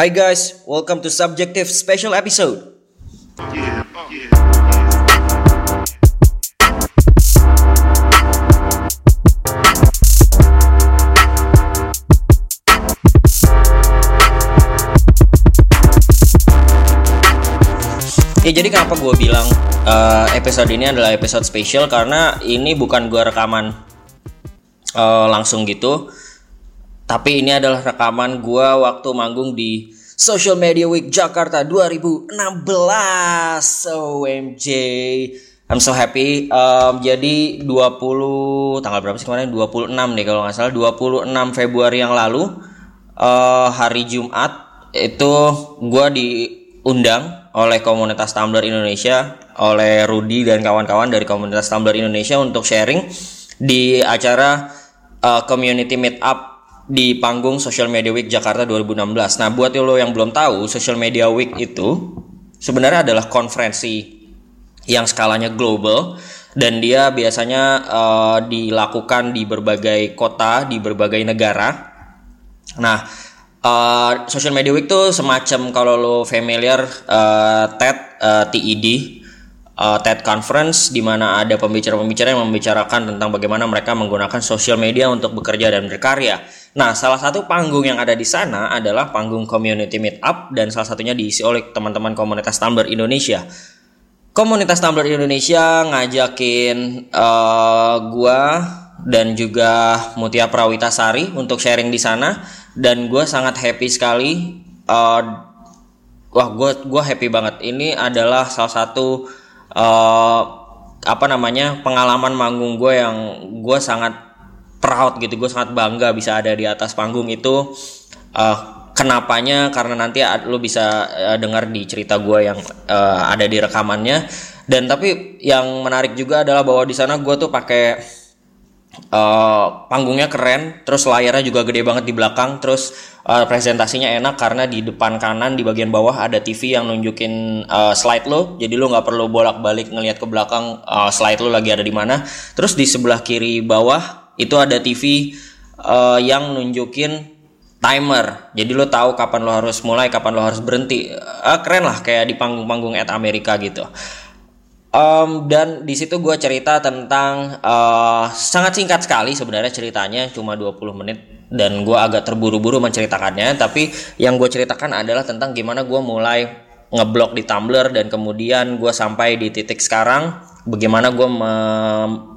Hi guys, welcome to Subjective Special Episode. Ya jadi kenapa gue bilang uh, episode ini adalah episode spesial karena ini bukan gue rekaman uh, langsung gitu, tapi ini adalah rekaman gue waktu manggung di Social Media Week Jakarta 2016. OMG. I'm so happy. Um, jadi 20 tanggal berapa sih kemarin? 26 nih kalau nggak salah. 26 Februari yang lalu uh, hari Jumat itu gue diundang oleh komunitas Tumblr Indonesia, oleh Rudi dan kawan-kawan dari komunitas Tumblr Indonesia untuk sharing di acara uh, community meetup di panggung Social Media Week Jakarta 2016. Nah, buat lo yang belum tahu, Social Media Week itu sebenarnya adalah konferensi yang skalanya global dan dia biasanya uh, dilakukan di berbagai kota, di berbagai negara. Nah, Uh, Social Media Week tuh semacam kalau lo familiar uh, TED uh, TED uh, TED Conference di mana ada pembicara-pembicara yang membicarakan tentang bagaimana mereka menggunakan social media untuk bekerja dan berkarya. Nah, salah satu panggung yang ada di sana adalah panggung Community Meetup dan salah satunya diisi oleh teman-teman komunitas Tumblr Indonesia. Komunitas Tumblr Indonesia ngajakin uh, gua dan juga Mutia Prawitasari untuk sharing di sana dan gue sangat happy sekali uh, wah gue gue happy banget ini adalah salah satu uh, apa namanya pengalaman manggung gue yang gue sangat proud gitu. Gue sangat bangga bisa ada di atas panggung itu. Uh, kenapanya? Karena nanti lo bisa uh, dengar di cerita gue yang uh, ada di rekamannya. Dan tapi yang menarik juga adalah bahwa di sana gue tuh pakai Uh, panggungnya keren, terus layarnya juga gede banget di belakang, terus uh, presentasinya enak karena di depan kanan di bagian bawah ada TV yang nunjukin uh, slide lo, jadi lo nggak perlu bolak-balik ngelihat ke belakang uh, slide lo lagi ada di mana. Terus di sebelah kiri bawah itu ada TV uh, yang nunjukin timer, jadi lo tahu kapan lo harus mulai, kapan lo harus berhenti. Uh, keren lah kayak di panggung-panggung at Amerika gitu. Um, dan di situ gue cerita tentang uh, sangat singkat sekali sebenarnya ceritanya cuma 20 menit dan gue agak terburu-buru menceritakannya tapi yang gue ceritakan adalah tentang gimana gue mulai ngeblok di Tumblr dan kemudian gue sampai di titik sekarang bagaimana gue me,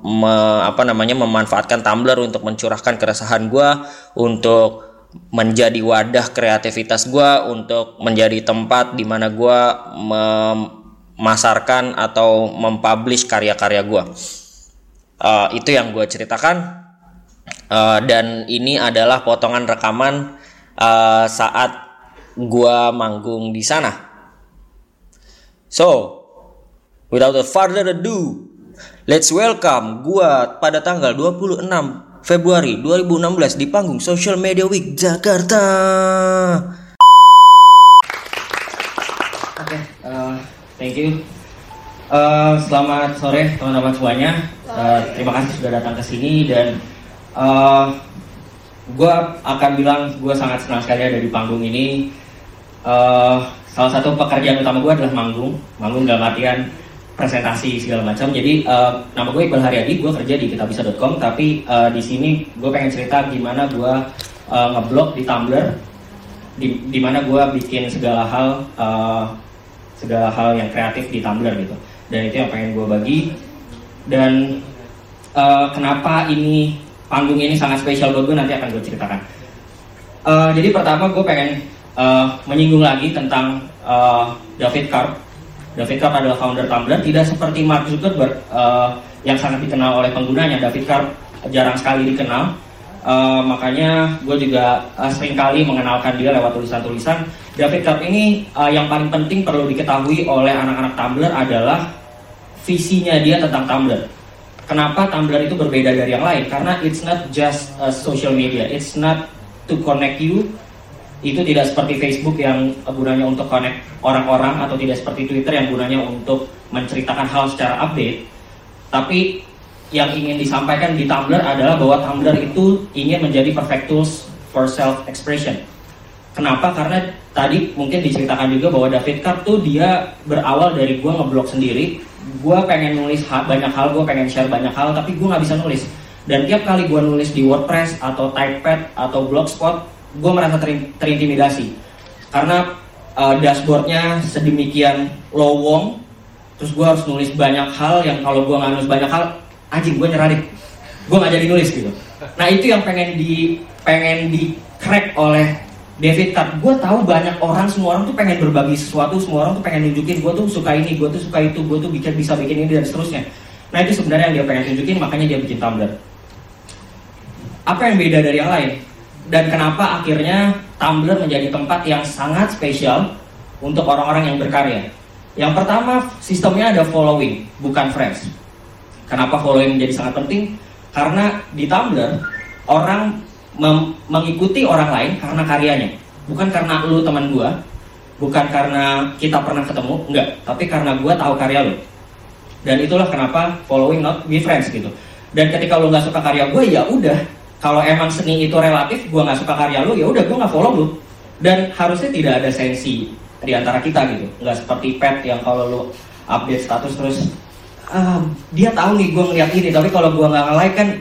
me, apa namanya memanfaatkan Tumblr untuk mencurahkan keresahan gue untuk menjadi wadah kreativitas gue untuk menjadi tempat di mana gue memasarkan atau mempublish karya-karya gue. Uh, itu yang gue ceritakan uh, dan ini adalah potongan rekaman uh, saat gue manggung di sana. So, without further ado, let's welcome gue pada tanggal 26 Februari 2016 di panggung Social Media Week Jakarta. Oke, okay, uh, Thank you. Uh, selamat sore teman-teman semuanya. Uh, terima kasih sudah datang ke sini dan uh, gue akan bilang gue sangat senang sekali ada di panggung ini. Uh, salah satu pekerjaan utama gue adalah manggung, manggung dalam artian presentasi segala macam. Jadi uh, nama gue Iqbal Haryadi, gue kerja di kitabisa.com. Tapi uh, di sini gue pengen cerita gimana gue uh, ngeblok di Tumblr, di, di mana gue bikin segala hal. Uh, segala hal yang kreatif di Tumblr gitu dan itu yang pengen gue bagi dan uh, kenapa ini panggung ini sangat spesial buat gue nanti akan gue ceritakan uh, jadi pertama gue pengen uh, menyinggung lagi tentang uh, David Karp David Karp adalah founder Tumblr tidak seperti Mark Zuckerberg uh, yang sangat dikenal oleh penggunanya David Karp jarang sekali dikenal Uh, makanya gue juga uh, sering kali mengenalkan dia lewat tulisan-tulisan. David Karp ini uh, yang paling penting perlu diketahui oleh anak-anak Tumblr adalah visinya dia tentang Tumblr. Kenapa Tumblr itu berbeda dari yang lain? Karena it's not just a social media, it's not to connect you. Itu tidak seperti Facebook yang gunanya untuk connect orang-orang atau tidak seperti Twitter yang gunanya untuk menceritakan hal secara update. Tapi yang ingin disampaikan di Tumblr adalah bahwa Tumblr itu ingin menjadi perfect tools for self expression. Kenapa? Karena tadi mungkin diceritakan juga bahwa David Carp tuh dia berawal dari gue ngeblok sendiri. Gue pengen nulis banyak hal, gue pengen share banyak hal, tapi gue nggak bisa nulis. Dan tiap kali gue nulis di WordPress atau Typepad atau Blogspot, gue merasa ter terintimidasi. Karena uh, dashboardnya sedemikian lowong, terus gue harus nulis banyak hal yang kalau gue nggak nulis banyak hal, anjing gue nyerah deh. Gue nggak jadi nulis gitu. Nah itu yang pengen di pengen di crack oleh David Card, gue tahu banyak orang, semua orang tuh pengen berbagi sesuatu, semua orang tuh pengen nunjukin gue tuh suka ini, gue tuh suka itu, gue tuh bikin bisa bikin ini dan seterusnya. Nah itu sebenarnya yang dia pengen tunjukin, makanya dia bikin Tumblr. Apa yang beda dari yang lain? Dan kenapa akhirnya Tumblr menjadi tempat yang sangat spesial untuk orang-orang yang berkarya? Yang pertama, sistemnya ada following, bukan friends. Kenapa following menjadi sangat penting? Karena di Tumblr, orang mengikuti orang lain karena karyanya bukan karena lu teman gua bukan karena kita pernah ketemu enggak tapi karena gua tahu karya lu dan itulah kenapa following not be friends gitu dan ketika lu nggak suka karya gue ya udah kalau emang seni itu relatif gue nggak suka karya lu ya udah gue nggak follow lu dan harusnya tidak ada sensi di antara kita gitu nggak seperti pet yang kalau lu update status terus ah, dia tahu nih gue ngeliat ini tapi kalau gue nggak like kan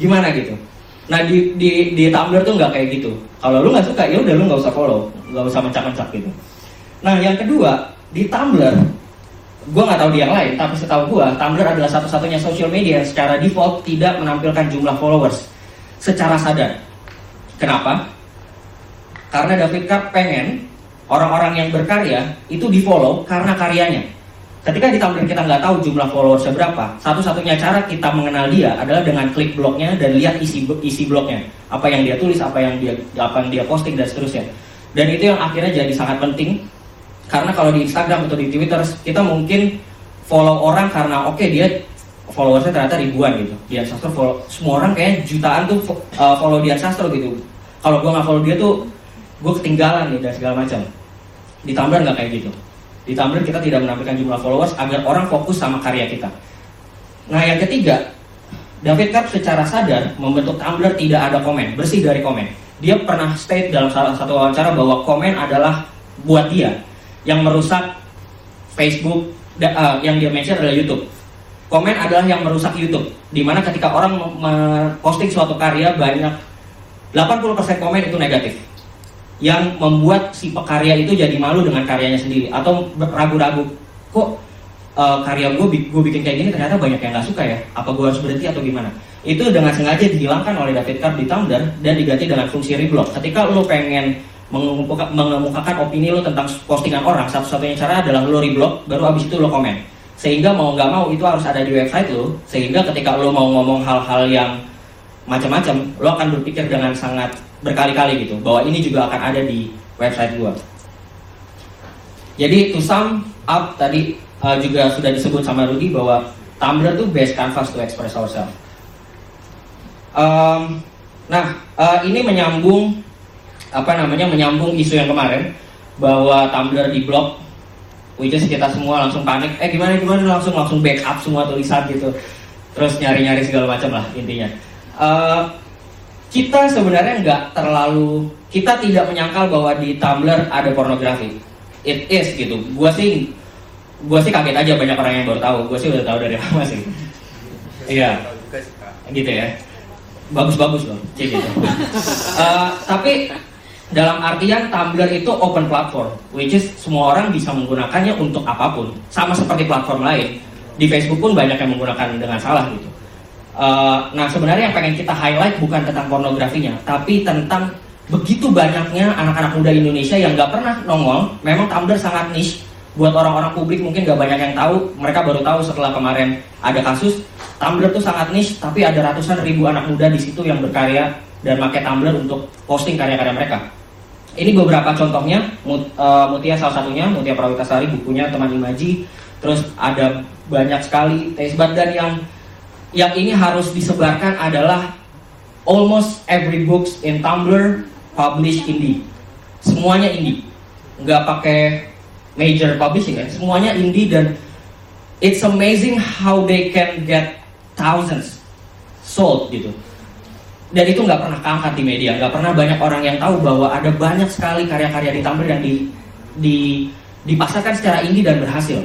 gimana gitu Nah di di di Tumblr tuh nggak kayak gitu. Kalau lu nggak suka ya udah lu nggak usah follow, nggak usah mencak-mencak gitu. Nah yang kedua di Tumblr, gue nggak tahu di yang lain, tapi setahu gue Tumblr adalah satu-satunya social media yang secara default tidak menampilkan jumlah followers secara sadar. Kenapa? Karena David Karp pengen orang-orang yang berkarya itu di follow karena karyanya Ketika di Tumblr kita nggak tahu jumlah followersnya berapa, satu-satunya cara kita mengenal dia adalah dengan klik blognya dan lihat isi isi blognya, apa yang dia tulis, apa yang dia apa yang dia posting dan seterusnya. Dan itu yang akhirnya jadi sangat penting karena kalau di Instagram atau di Twitter kita mungkin follow orang karena oke okay, dia followersnya ternyata ribuan gitu. Dian Sastro follow semua orang kayak jutaan tuh uh, follow Dian Sastro gitu. Kalau gue nggak follow dia tuh gue ketinggalan nih dan segala macam. Di Tumblr nggak kayak gitu. Di Tumblr kita tidak menampilkan jumlah followers agar orang fokus sama karya kita. Nah yang ketiga, David Karp secara sadar membentuk Tumblr tidak ada komen, bersih dari komen. Dia pernah state dalam salah satu wawancara bahwa komen adalah buat dia yang merusak Facebook, uh, yang dia mention adalah YouTube. Komen adalah yang merusak YouTube, di mana ketika orang posting suatu karya banyak 80% komen itu negatif. Yang membuat si pekarya itu jadi malu dengan karyanya sendiri atau ragu-ragu kok uh, karya gue gue bikin kayak gini ternyata banyak yang nggak suka ya? Apa gue harus berhenti atau gimana? Itu dengan sengaja dihilangkan oleh David Carr di Tumblr dan diganti dengan fungsi reblog. Ketika lo pengen mengemukakan opini lo tentang postingan orang satu-satunya cara adalah lo reblog baru abis itu lo komen sehingga mau nggak mau itu harus ada di website lo sehingga ketika lo mau ngomong hal-hal yang macam-macam lo akan berpikir dengan sangat berkali-kali gitu bahwa ini juga akan ada di website gua. Jadi to sum up tadi uh, juga sudah disebut sama Rudy bahwa Tumblr tuh best canvas to express ourselves. Um, nah uh, ini menyambung apa namanya menyambung isu yang kemarin bahwa Tumblr di blog which is kita semua langsung panik eh gimana gimana langsung langsung backup semua tulisan gitu terus nyari-nyari segala macam lah intinya uh, kita sebenarnya nggak terlalu kita tidak menyangkal bahwa di Tumblr ada pornografi. It is gitu. Gua sih gua sih kaget aja banyak orang yang baru tahu. Gua sih udah tahu dari lama sih. Iya. Gitu ya. Bagus-bagus loh, gitu. uh, tapi dalam artian Tumblr itu open platform, which is semua orang bisa menggunakannya untuk apa pun. Sama seperti platform lain. Di Facebook pun banyak yang menggunakan dengan salah gitu. Uh, nah sebenarnya yang pengen kita highlight bukan tentang pornografinya, tapi tentang begitu banyaknya anak-anak muda Indonesia yang nggak pernah nongol. Memang Tumblr sangat niche buat orang-orang publik mungkin nggak banyak yang tahu. Mereka baru tahu setelah kemarin ada kasus. Tumblr tuh sangat niche, tapi ada ratusan ribu anak muda di situ yang berkarya dan pakai Tumblr untuk posting karya-karya mereka. Ini beberapa contohnya, uh, Mutia salah satunya, Mutia Prawitasari bukunya teman Imaji, terus ada banyak sekali Tesbat dan yang yang ini harus disebarkan adalah almost every books in Tumblr published indie. Semuanya indie. Nggak pakai major publishing ya. Semuanya indie dan it's amazing how they can get thousands sold gitu. Dan itu nggak pernah keangkat di media. Nggak pernah banyak orang yang tahu bahwa ada banyak sekali karya-karya di Tumblr yang di, di dipasarkan secara indie dan berhasil.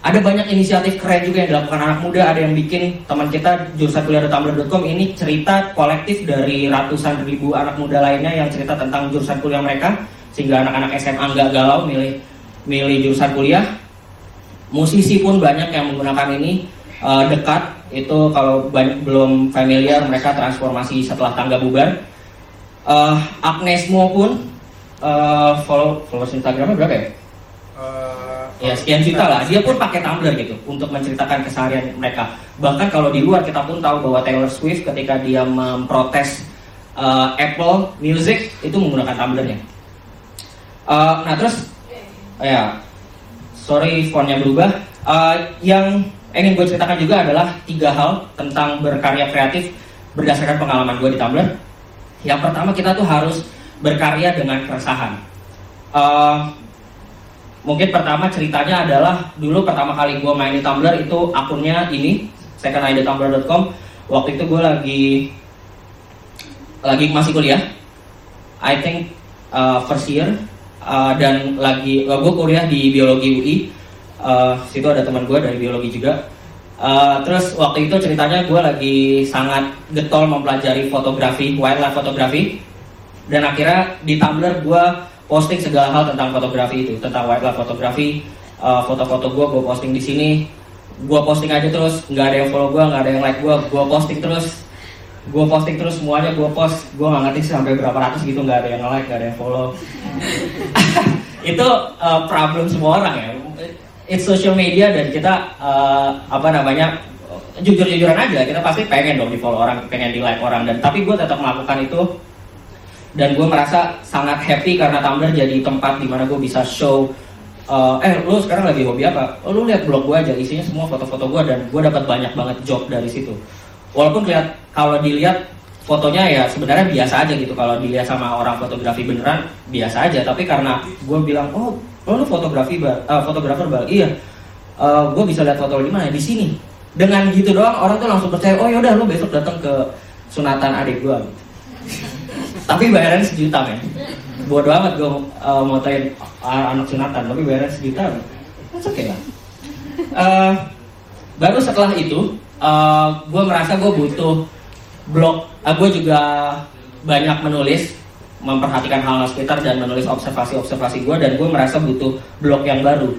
Ada banyak inisiatif keren juga yang dilakukan anak muda. Ada yang bikin teman kita jurusan kuliah tumblr.com ini cerita kolektif dari ratusan ribu anak muda lainnya yang cerita tentang jurusan kuliah mereka sehingga anak-anak SMA nggak galau milih milih jurusan kuliah. Musisi pun banyak yang menggunakan ini uh, dekat itu kalau banyak, belum familiar mereka transformasi setelah tangga bubar. Uh, Agnes Mo pun uh, follow followers Instagramnya berapa ya? ya sekian juta lah. Dia pun pakai Tumblr gitu untuk menceritakan keseharian mereka. Bahkan kalau di luar kita pun tahu bahwa Taylor Swift ketika dia memprotes uh, Apple Music itu menggunakan Tumblr-nya uh, nah terus ya sorry fontnya berubah. Uh, yang ingin gue ceritakan juga adalah tiga hal tentang berkarya kreatif berdasarkan pengalaman gue di Tumblr. Yang pertama kita tuh harus berkarya dengan keresahan. Uh, mungkin pertama ceritanya adalah dulu pertama kali gue main di Tumblr itu akunnya ini secondidtumblr.com waktu itu gue lagi lagi masih kuliah. I think uh, first year uh, dan lagi uh, gue kuliah di biologi UI uh, situ ada teman gue dari biologi juga. Uh, terus waktu itu ceritanya gue lagi sangat getol mempelajari fotografi wildlife fotografi. Dan akhirnya di Tumblr gue posting segala hal tentang fotografi itu, tentang wildlife fotografi, uh, foto-foto gue gue posting di sini, gue posting aja terus, nggak ada yang follow gue, nggak ada yang like gue, gue posting terus, gue posting terus semuanya gue post, gue nggak ngerti sampai berapa ratus gitu, nggak ada yang like, nggak ada yang follow. itu uh, problem semua orang ya. It's social media dan kita uh, apa namanya jujur-jujuran aja. Kita pasti pengen dong di follow orang, pengen di like orang. Dan tapi gue tetap melakukan itu. Dan gue merasa sangat happy karena Tumblr jadi tempat di mana gue bisa show uh, eh lu sekarang lagi hobi apa? Oh, lu lihat blog gue aja isinya semua foto-foto gue dan gue dapat banyak banget job dari situ. Walaupun lihat kalau dilihat fotonya ya sebenarnya biasa aja gitu. Kalau dilihat sama orang fotografi beneran biasa aja. Tapi karena gue bilang oh lo lu fotografi uh, fotografer bal iya. Uh, gue bisa lihat foto di mana di sini. Dengan gitu doang orang tuh langsung percaya oh yaudah lu besok datang ke sunatan adik gue tapi bayaran sejuta men. Bodoh amat gue uh, motoin anak sunatan tapi bayaran sejuta. Oke okay lah. Uh, baru setelah itu uh, gue merasa gue butuh blog uh, gue juga banyak menulis memperhatikan hal-hal sekitar dan menulis observasi-observasi gue dan gue merasa butuh blog yang baru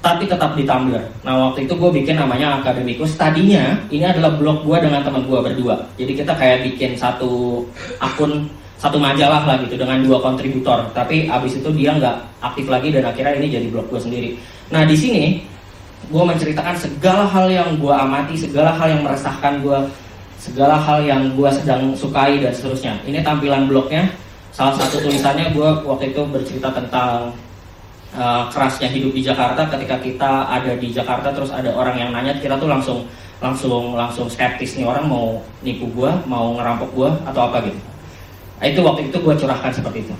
tapi tetap di Tumblr. Nah waktu itu gue bikin namanya Akademikus. Tadinya ini adalah blog gue dengan teman gue berdua. Jadi kita kayak bikin satu akun satu majalah lah gitu dengan dua kontributor tapi abis itu dia nggak aktif lagi dan akhirnya ini jadi blog gue sendiri nah di sini gue menceritakan segala hal yang gue amati segala hal yang meresahkan gue segala hal yang gue sedang sukai dan seterusnya ini tampilan blognya salah satu tulisannya gue waktu itu bercerita tentang uh, kerasnya hidup di Jakarta ketika kita ada di Jakarta terus ada orang yang nanya kita tuh langsung langsung langsung skeptis nih orang mau nipu gue mau ngerampok gue atau apa gitu Nah, itu waktu itu gue curahkan seperti itu.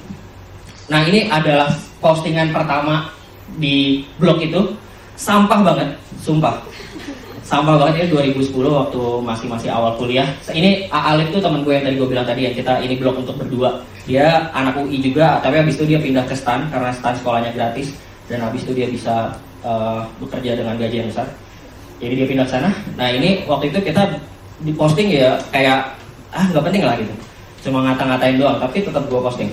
Nah ini adalah postingan pertama di blog itu sampah banget, sumpah. Sampah banget ini 2010 waktu masih masih awal kuliah. Ini Alif tuh teman gue yang tadi gue bilang tadi ya kita ini blog untuk berdua. Dia anak UI juga, tapi habis itu dia pindah ke STAN karena STAN sekolahnya gratis dan habis itu dia bisa uh, bekerja dengan gaji yang besar. Jadi dia pindah ke sana. Nah ini waktu itu kita diposting ya kayak ah nggak penting lah gitu cuma ngata-ngatain doang tapi tetap gue posting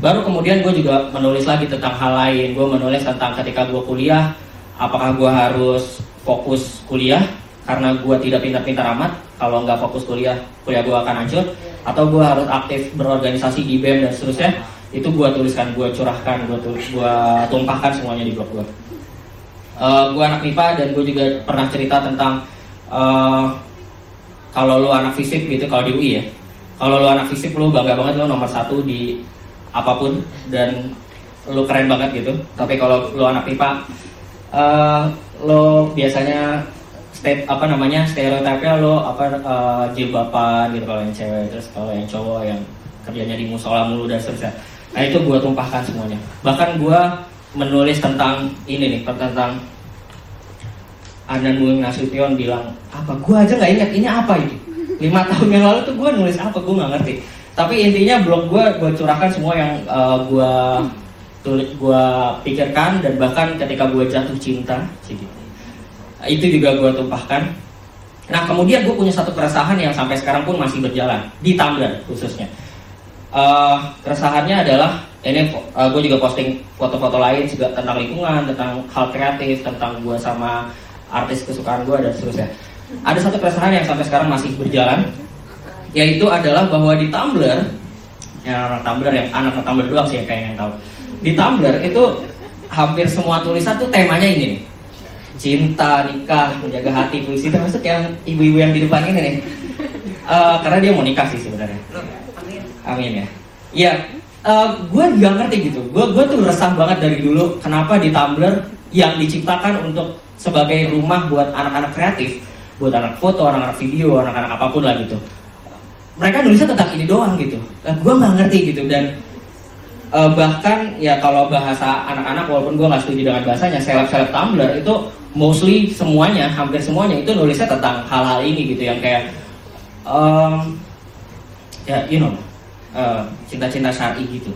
baru kemudian gue juga menulis lagi tentang hal lain gue menulis tentang ketika gue kuliah apakah gue harus fokus kuliah karena gue tidak pintar-pintar amat. Kalau nggak fokus kuliah kuliah gue akan hancur. Atau gue harus aktif berorganisasi di BEM dan seterusnya. Itu gue tuliskan gue curahkan gue gue tumpahkan semuanya di blog gue uh, gue anak MIPA dan gue juga pernah cerita tentang uh, kalau lu anak fisik gitu kalau di UI ya. Kalau lo anak fisik lo bangga banget lo nomor satu di apa pun dan lo keren banget gitu. Tapi kalau lo anak pipa uh, lo biasanya state apa namanya stereotipnya lo apa uh, jilbaban gitu kalau yang cewek terus kalau yang cowok yang kerjanya di musola mulu dan seterusnya. Nah itu gue tumpahkan semuanya. Bahkan gue menulis tentang ini nih tentang Anan Bung Nasution bilang apa gue aja nggak ingat ini apa itu lima tahun yang lalu tuh gue nulis apa gue nggak ngerti. Tapi intinya blog gue gue curahkan semua yang uh, gue tulis gue pikirkan dan bahkan ketika gue jatuh cinta itu juga gue tumpahkan. Nah kemudian gue punya satu keresahan yang sampai sekarang pun masih berjalan di Tumblr khususnya. Uh, keresahannya adalah ini uh, gue juga posting foto-foto lain juga tentang lingkungan tentang hal kreatif tentang gue sama artis kesukaan gue dan seterusnya. Ada satu keresahan yang sampai sekarang masih berjalan yaitu adalah bahwa di Tumblr yang anak Tumblr yang anak Tumblr doang sih kayak yang tahu di Tumblr itu hampir semua tulisan tuh temanya ini nih. Cinta nikah menjaga hati puisi termasuk yang ibu-ibu yang di depan ini nih. Uh, karena dia mau nikah sih sebenarnya. Amin ya. Ya uh, gue gak ngerti gitu. Gue gue tuh resah banget dari dulu kenapa di Tumblr yang diciptakan untuk sebagai rumah buat anak-anak kreatif buat anak foto, anak-anak video, anak-anak apa pun lah gitu. Mereka nulisnya tentang ini doang gitu. Nah, gue nggak ngerti gitu. Dan uh, bahkan ya kalau bahasa anak-anak walaupun gue nggak setuju dengan bahasanya, seleb-seleb Tumblr itu mostly semuanya, hampir semuanya itu nulisnya tentang hal-hal ini gitu yang kayak um, ya you know uh, cinta-cinta syari gitu.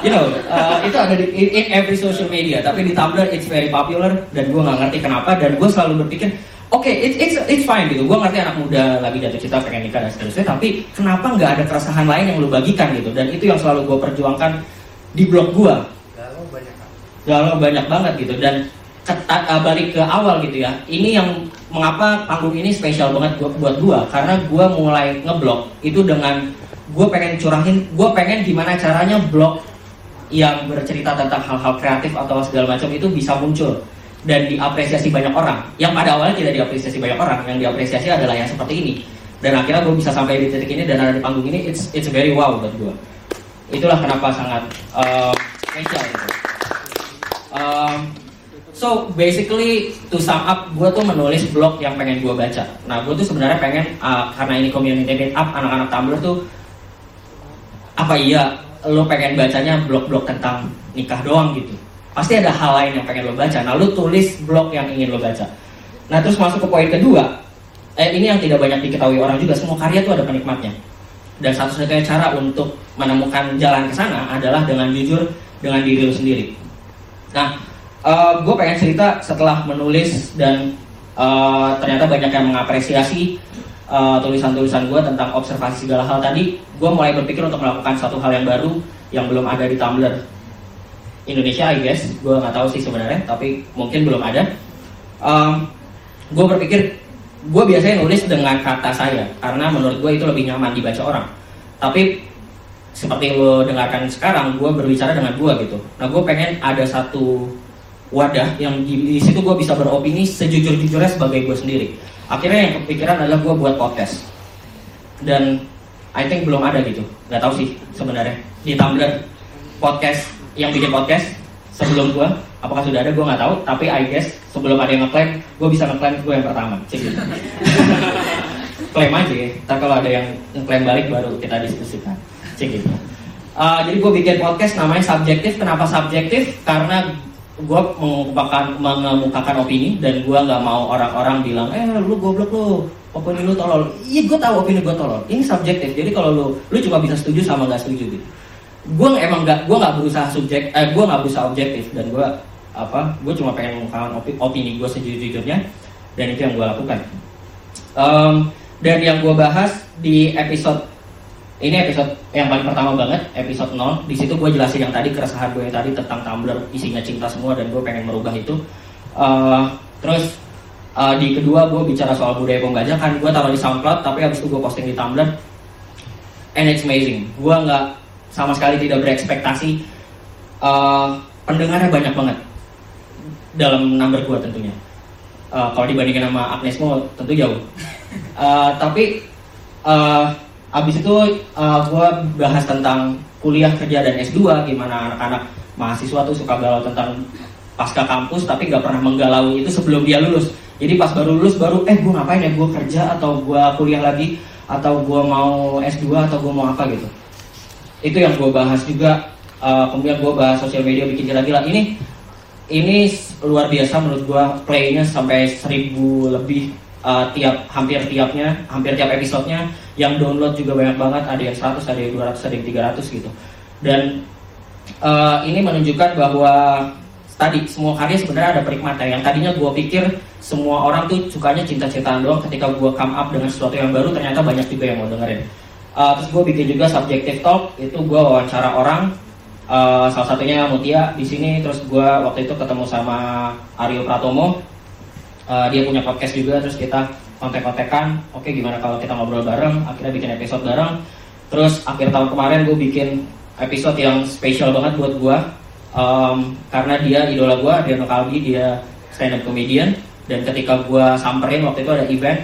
you know, uh, itu ada di in every social media, tapi di Tumblr it's very popular dan gue nggak ngerti kenapa dan gue selalu berpikir, oke okay, it's it's it's fine gitu, gue ngerti anak muda lagi jatuh cinta pengen nikah dan seterusnya, tapi kenapa nggak ada keresahan lain yang lu bagikan gitu? Dan itu yang selalu gue perjuangkan di blog gue. Galau banyak. Galau banyak banget gitu dan ketat, uh, balik ke awal gitu ya. Ini yang mengapa panggung ini spesial banget buat gue karena gue mulai ngeblog itu dengan gue pengen curahin gue pengen gimana caranya blog yang bercerita tentang hal-hal kreatif atau segala macam itu bisa muncul dan diapresiasi banyak orang. Yang pada awalnya tidak diapresiasi banyak orang yang diapresiasi adalah yang seperti ini. Dan akhirnya gue bisa sampai di titik ini dan ada di panggung ini it's it's very wow buat gue itulah kenapa sangat uh, spesial gitu. Um, so basically to sum up gue tuh menulis blog yang pengen gue baca. Nah gue tuh sebenarnya pengen uh, karena ini community meet up anak-anak Tumblr tuh apa iya lo pengen bacanya blog-blog tentang nikah doang gitu pasti ada hal lain yang pengen lo baca. Nah lo tulis blog yang ingin lo baca. Nah terus masuk ke poin kedua. Eh ini yang tidak banyak diketahui orang juga semua karya tuh ada penikmatnya. Dan satu-satunya cara untuk menemukan jalan ke sana adalah dengan jujur dengan diri lo sendiri. Nah uh, eh, gue pengen cerita setelah menulis dan uh, ternyata banyak yang mengapresiasi uh, tulisan-tulisan gue tentang observasi segala hal tadi, gue mulai berpikir untuk melakukan satu hal yang baru yang belum ada di Tumblr Indonesia, I guess. Gue nggak tahu sih sebenarnya, tapi mungkin belum ada. Um, gue berpikir, gue biasanya nulis dengan kata saya, karena menurut gue itu lebih nyaman dibaca orang. Tapi seperti lo dengarkan sekarang, gue berbicara dengan gue gitu. Nah, gue pengen ada satu wadah yang di, di situ gue bisa beropini sejujur-jujurnya sebagai gue sendiri akhirnya yang kepikiran adalah gue buat podcast dan I think belum ada gitu nggak tahu sih sebenarnya di Tumblr podcast yang bikin podcast sebelum gue apakah sudah ada? Gue nggak tahu. Tapi I guess sebelum ada yang ngeklaim gue bisa ngeklaim gue yang pertama. Cek gitu klaim aja ya. Ntar kalau ada yang ngeklaim balik baru kita diskusikan. Cek gitu. Uh, jadi gue bikin podcast namanya subjektif. Kenapa subjektif? Karena gue mengemukakan mengemukakan opini dan gue nggak mau orang-orang bilang eh lu goblok lu. Opini lu tolol. Iya gue tahu opini gue tolol. Ini subjektif. Jadi kalau lu lu cuma bisa setuju sama nggak setuju gitu gue emang nggak gue nggak berusaha subjek eh gue nggak berusaha objektif dan gue apa gue cuma pengen mengemukakan opini, opini gue sejujurnya dan itu yang gue lakukan um, dan yang gue bahas di episode ini episode yang paling pertama banget, episode 0. Di situ gue jelasin yang tadi keresahan gue yang tadi tentang Tumblr isinya cinta semua dan gue pengen merubah itu. Uh, terus uh, di kedua gue bicara soal budaya pembajakan, gue taruh di SoundCloud, tapi habis itu gue posting di Tumblr. And it's amazing. Gue nggak sama sekali tidak berekspektasi. Uh, pendengarnya banyak banget dalam number gue tentunya. Uh, kalau dibandingin sama Agnesmo tentu jauh. Uh, tapi uh, Abis itu uh, gue bahas tentang kuliah kerja dan S2 gimana anak-anak mahasiswa tuh suka galau tentang pasca kampus tapi gak pernah menggalau itu sebelum dia lulus. Jadi pas baru lulus baru eh gue ngapain ya gue kerja atau gue kuliah lagi atau gue mau S2 atau gue mau apa gitu. Itu yang gue bahas juga. Uh, kemudian gue bahas sosial media bikin gila-gila. Ini ini luar biasa menurut gue playnya sampai seribu lebih uh, tiap hampir tiapnya hampir tiap episodenya yang download juga banyak banget ada yang 100 ada yang 200 ada yang 300 gitu dan uh, ini menunjukkan bahwa tadi semua karya sebenarnya ada perikmatnya yang tadinya gue pikir semua orang tuh sukanya cinta-cintaan doang ketika gue come up dengan sesuatu yang baru ternyata banyak juga yang mau dengerin uh, terus gue bikin juga subjective talk itu gue wawancara orang uh, salah satunya Mutia di sini terus gue waktu itu ketemu sama Aryo Pratomo. Uh, dia punya podcast juga terus kita kontek-kontekan oke okay, gimana kalau kita ngobrol bareng akhirnya bikin episode bareng. Terus akhir tahun kemarin gue bikin episode yang spesial banget buat gue um, karena dia idola gue dia Kalbi dia stand up comedian. Dan ketika gue samperin waktu itu ada event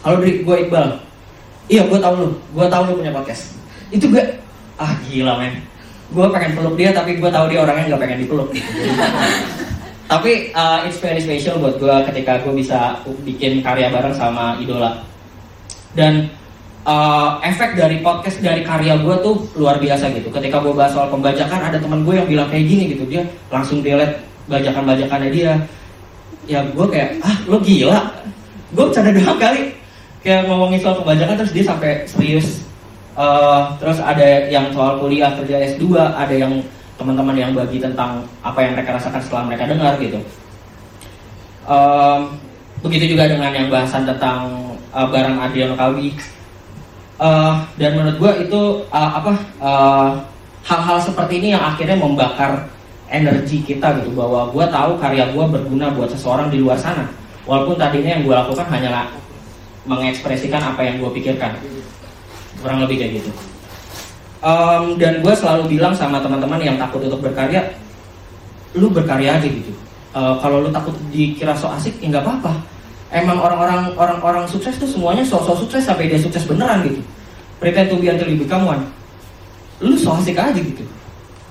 halo gue Iqbal iya gue tahu lu. Gue tahu lu punya podcast. Itu gue ah gila men. Gue pengen peluk dia tapi gue tahu dia orangnya nggak pengen dipeluk. Tapi uh, it's very special buat gue ketika gue bisa bikin karya bareng sama idola. Dan uh, efek dari podcast dari karya gue tuh luar biasa gitu. Ketika gue bahas soal pembajakan, ada teman gue yang bilang kayak gini gitu, dia langsung delete bajakan-bajakannya dia. Ya gue kayak, ah lo gila, gue bercanda doang kali. Kayak ngomongin soal pembajakan terus dia sampai serius. Uh, terus ada yang soal kuliah kerja S2, ada yang teman-teman yang bagi tentang apa yang mereka rasakan setelah mereka dengar gitu. Um, begitu juga dengan yang bahasan tentang uh, barang Adriano Kalbi uh, dan menurut gue itu uh, apa hal hal-hal seperti ini yang akhirnya membakar energi kita gitu bahwa gue tahu karya gue berguna buat seseorang di luar sana walaupun tadinya yang gue lakukan hanyalah mengekspresikan apa yang gue pikirkan. Kurang lebih kayak gitu. Um, dan gue selalu bilang sama teman-teman yang takut untuk berkarya lu berkarya aja gitu. Uh, kalau lu takut dikira so asik ya nggak apa-apa. Emang orang-orang orang-orang sukses tuh semuanya sosok sukses sampai dia sukses beneran gitu. Pretend to be until you become one. Lu so asik aja gitu.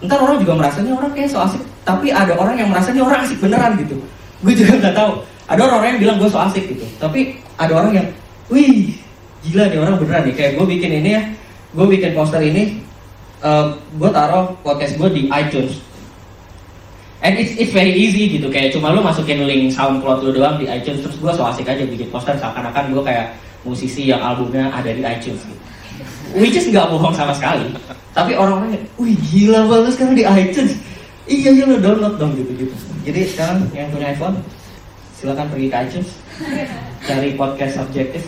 Ntar orang juga merasa orang kayak so asik. Tapi ada orang yang merasa orang asik beneran gitu. Gue juga nggak tahu. Ada orang-orang yang bilang gue so asik gitu. Tapi ada orang yang wih gila nih orang beneran nih kayak gue bikin ini ya gue bikin poster ini uh, gue taruh podcast gue di iTunes And it's, it's very easy gitu kayak cuma lu masukin link SoundCloud lu doang di iTunes terus gue so asik aja bikin poster seakan-akan gue kayak musisi yang albumnya ada di iTunes gitu. Which is nggak bohong sama sekali. Tapi orang-orang wih gila banget sekarang di iTunes. Iya iya lu download dong gitu gitu. Jadi sekarang yang punya iPhone silakan pergi ke iTunes cari podcast subjektif.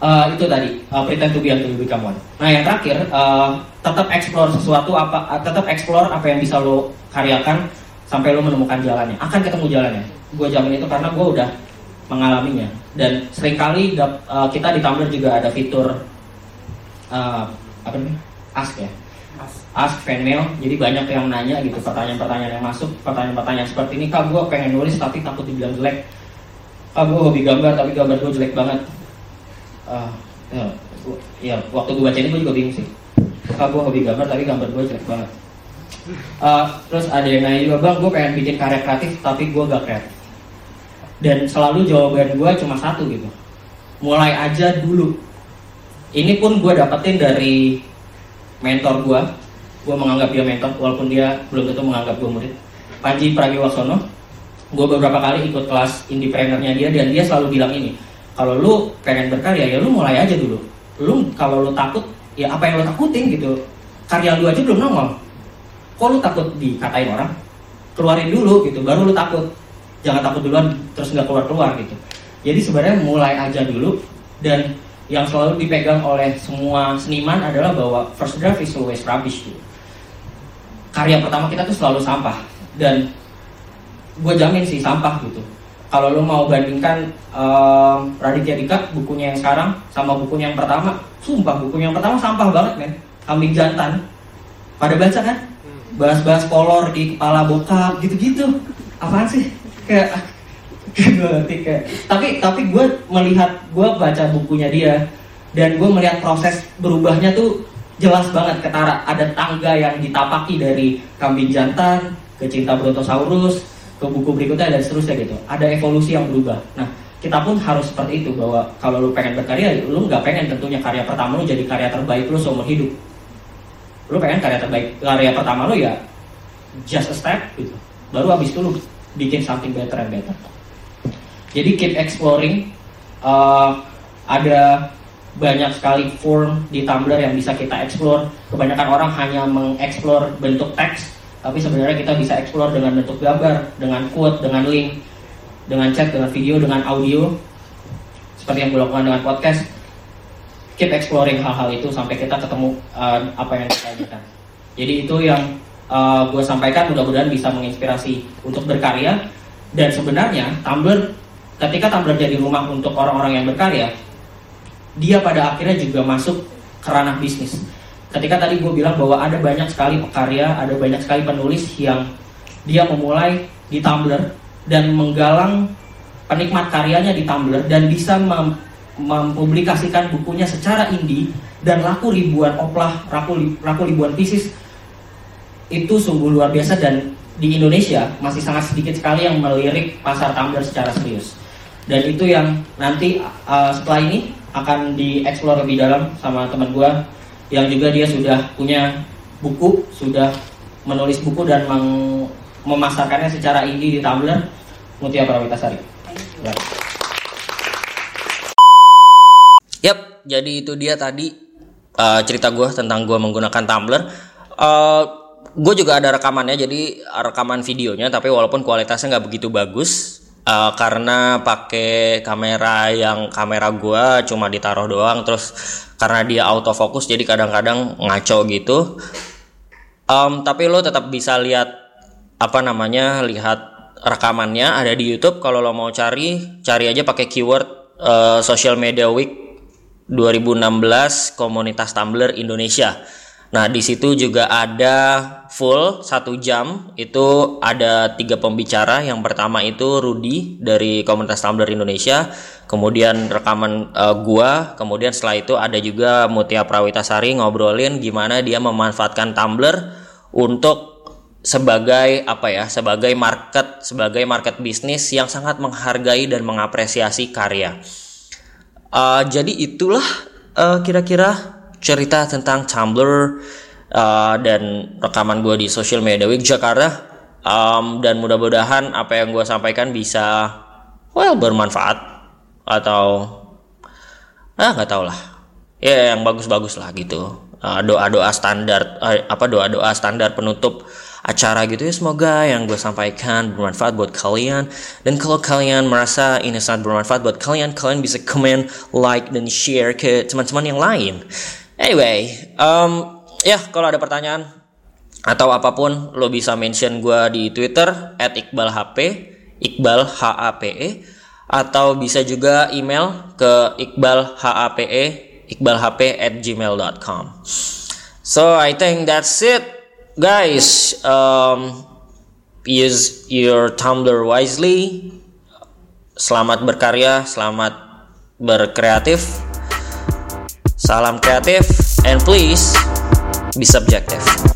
Uh, itu tadi. Uh, pretend to be until you become one. Nah yang terakhir uh, tetap explore sesuatu apa uh, tetap explore apa yang bisa lo karyakan sampai lo menemukan jalannya. Akan ketemu jalannya. Gue jamin itu karena gue udah mengalaminya. Dan sering kali uh, kita di Tumblr juga ada fitur uh, apa nih ask ya? Ask. Fan mail. Jadi banyak yang nanya gitu pertanyaan-pertanyaan yang masuk pertanyaan-pertanyaan seperti ini kak gue pengen nulis tapi takut dibilang jelek kak gue hobi gambar tapi gambar gue jelek banget. Uh, ya, ya waktu gue baca ini gue juga bingung sih. Kak gue hobi gambar tapi gambar gue jelek banget. Uh, terus ada yang nanya juga bang gue pengen bikin karya kreatif tapi gue gak kreatif. Dan selalu jawaban gue cuma satu gitu. Mulai aja dulu. Ini pun gue dapetin dari mentor gue gue menganggap dia mentor walaupun dia belum tentu menganggap gue murid. Panji Pragiwaksono gue beberapa kali ikut kelas indepreneur-nya dia dan dia selalu bilang ini kalau lu pengen berkarya ya lu mulai aja dulu. Lu kalau lu takut ya apa yang lu takutin gitu. Karya lu aja belum nongol. Kok lu takut dikatain orang? Keluarin dulu gitu. Baru lu takut. Jangan takut duluan terus nggak keluar keluar gitu. Jadi sebenarnya mulai aja dulu dan yang selalu dipegang oleh semua seniman adalah bahwa first draft is always rubbish gitu. karya pertama kita tuh selalu sampah dan gue jamin sih sampah gitu. Kalau lo mau bandingkan um, Raditya Dika bukunya yang sekarang sama bukunya yang pertama sumpah bukunya yang pertama sampah banget men. Kambing jantan. Pada baca kan? Bahas-bahas kolor di kepala bokap gitu-gitu. Apaan sih? Kayak tapi tapi gue melihat gue baca bukunya dia dan gue melihat proses berubahnya tuh jelas banget ketara. Ada tangga yang ditapaki dari kambing jantan ke cinta brontosaurus ke buku berikutnya dan seterusnya gitu. Ada evolusi yang berubah. Nah kita pun harus seperti itu bahwa kalau lu pengen berkarya lu nggak pengen tentunya karya pertama lu jadi karya terbaik lu seumur hidup. Lu pengen karya terbaik karya pertama lu ya just a step gitu. Baru habis itu lu bikin something better and better. Jadi keep exploring uh, ada banyak sekali form di Tumblr yang bisa kita explore. Kebanyakan orang hanya mengeksplor bentuk teks tapi sebenarnya kita bisa explore dengan bentuk gambar dengan quote dengan link dengan chat dengan video dengan audio seperti yang gue lakukan dengan podcast. Keep exploring hal-hal itu sampai kita ketemu uh, apa yang kita inginkan. Jadi itu yang uh, gue sampaikan mudah-mudahan bisa menginspirasi untuk berkarya. Dan sebenarnya Tumblr ketika Tumblr jadi rumah untuk orang-orang yang berkarya dia pada akhirnya juga masuk ke ranah bisnis. Ketika tadi gue bilang bahwa ada banyak sekali pekarya, ada banyak sekali penulis yang dia memulai di Tumblr dan menggalang penikmat karyanya di Tumblr dan bisa mem mempublikasikan bukunya secara indie dan laku ribuan oplah, laku, laku ribuan pieces itu sungguh luar biasa dan di Indonesia masih sangat sedikit sekali yang melirik pasar Tumblr secara serius. Dan itu yang nanti uh, setelah ini akan dieksplor lebih dalam sama teman gue yang juga dia sudah punya buku, sudah menulis buku dan meng memasarkannya secara indie di Tumblr Mutia Prawitasari. Ya. Yap, jadi itu dia tadi uh, cerita gue tentang gue menggunakan Tumblr. Uh, gue juga ada rekamannya, jadi rekaman videonya, tapi walaupun kualitasnya nggak begitu bagus, uh, karena pakai kamera yang kamera gua cuma ditaruh doang terus karena dia autofocus jadi kadang-kadang ngaco gitu. Um, tapi lo tetap bisa lihat apa namanya lihat rekamannya ada di YouTube. Kalau lo mau cari cari aja pakai keyword uh, social media week 2016 komunitas Tumblr Indonesia Nah di situ juga ada full satu jam itu ada tiga pembicara. Yang pertama itu Rudi dari komunitas Tumblr Indonesia, kemudian rekaman uh, gua, kemudian setelah itu ada juga Mutia Prawitasari ngobrolin gimana dia memanfaatkan Tumblr untuk sebagai apa ya sebagai market sebagai market bisnis yang sangat menghargai dan mengapresiasi karya. Uh, jadi itulah uh, kira-kira cerita tentang Tumblr uh, dan rekaman gue di Social Media Week Jakarta. Um, dan mudah-mudahan apa yang gue sampaikan bisa well bermanfaat. Atau ah nggak tau lah. Ya yang bagus-bagus lah gitu. Uh, doa-doa standar uh, apa doa-doa standar penutup acara gitu ya. Semoga yang gue sampaikan bermanfaat buat kalian. Dan kalau kalian merasa ini sangat bermanfaat buat kalian kalian bisa komen like dan share ke teman-teman yang lain Anyway, um, ya kalau ada pertanyaan atau apa pun lo bisa mention gue di Twitter at @iqbalhp iqbal h a p e atau bisa juga email ke iqbalhape iqbalhp at gmail.com so I think that's it guys. Um, use your Tumblr wisely. Selamat berkarya selamat berkreatif Salam kreatif and please be subjective.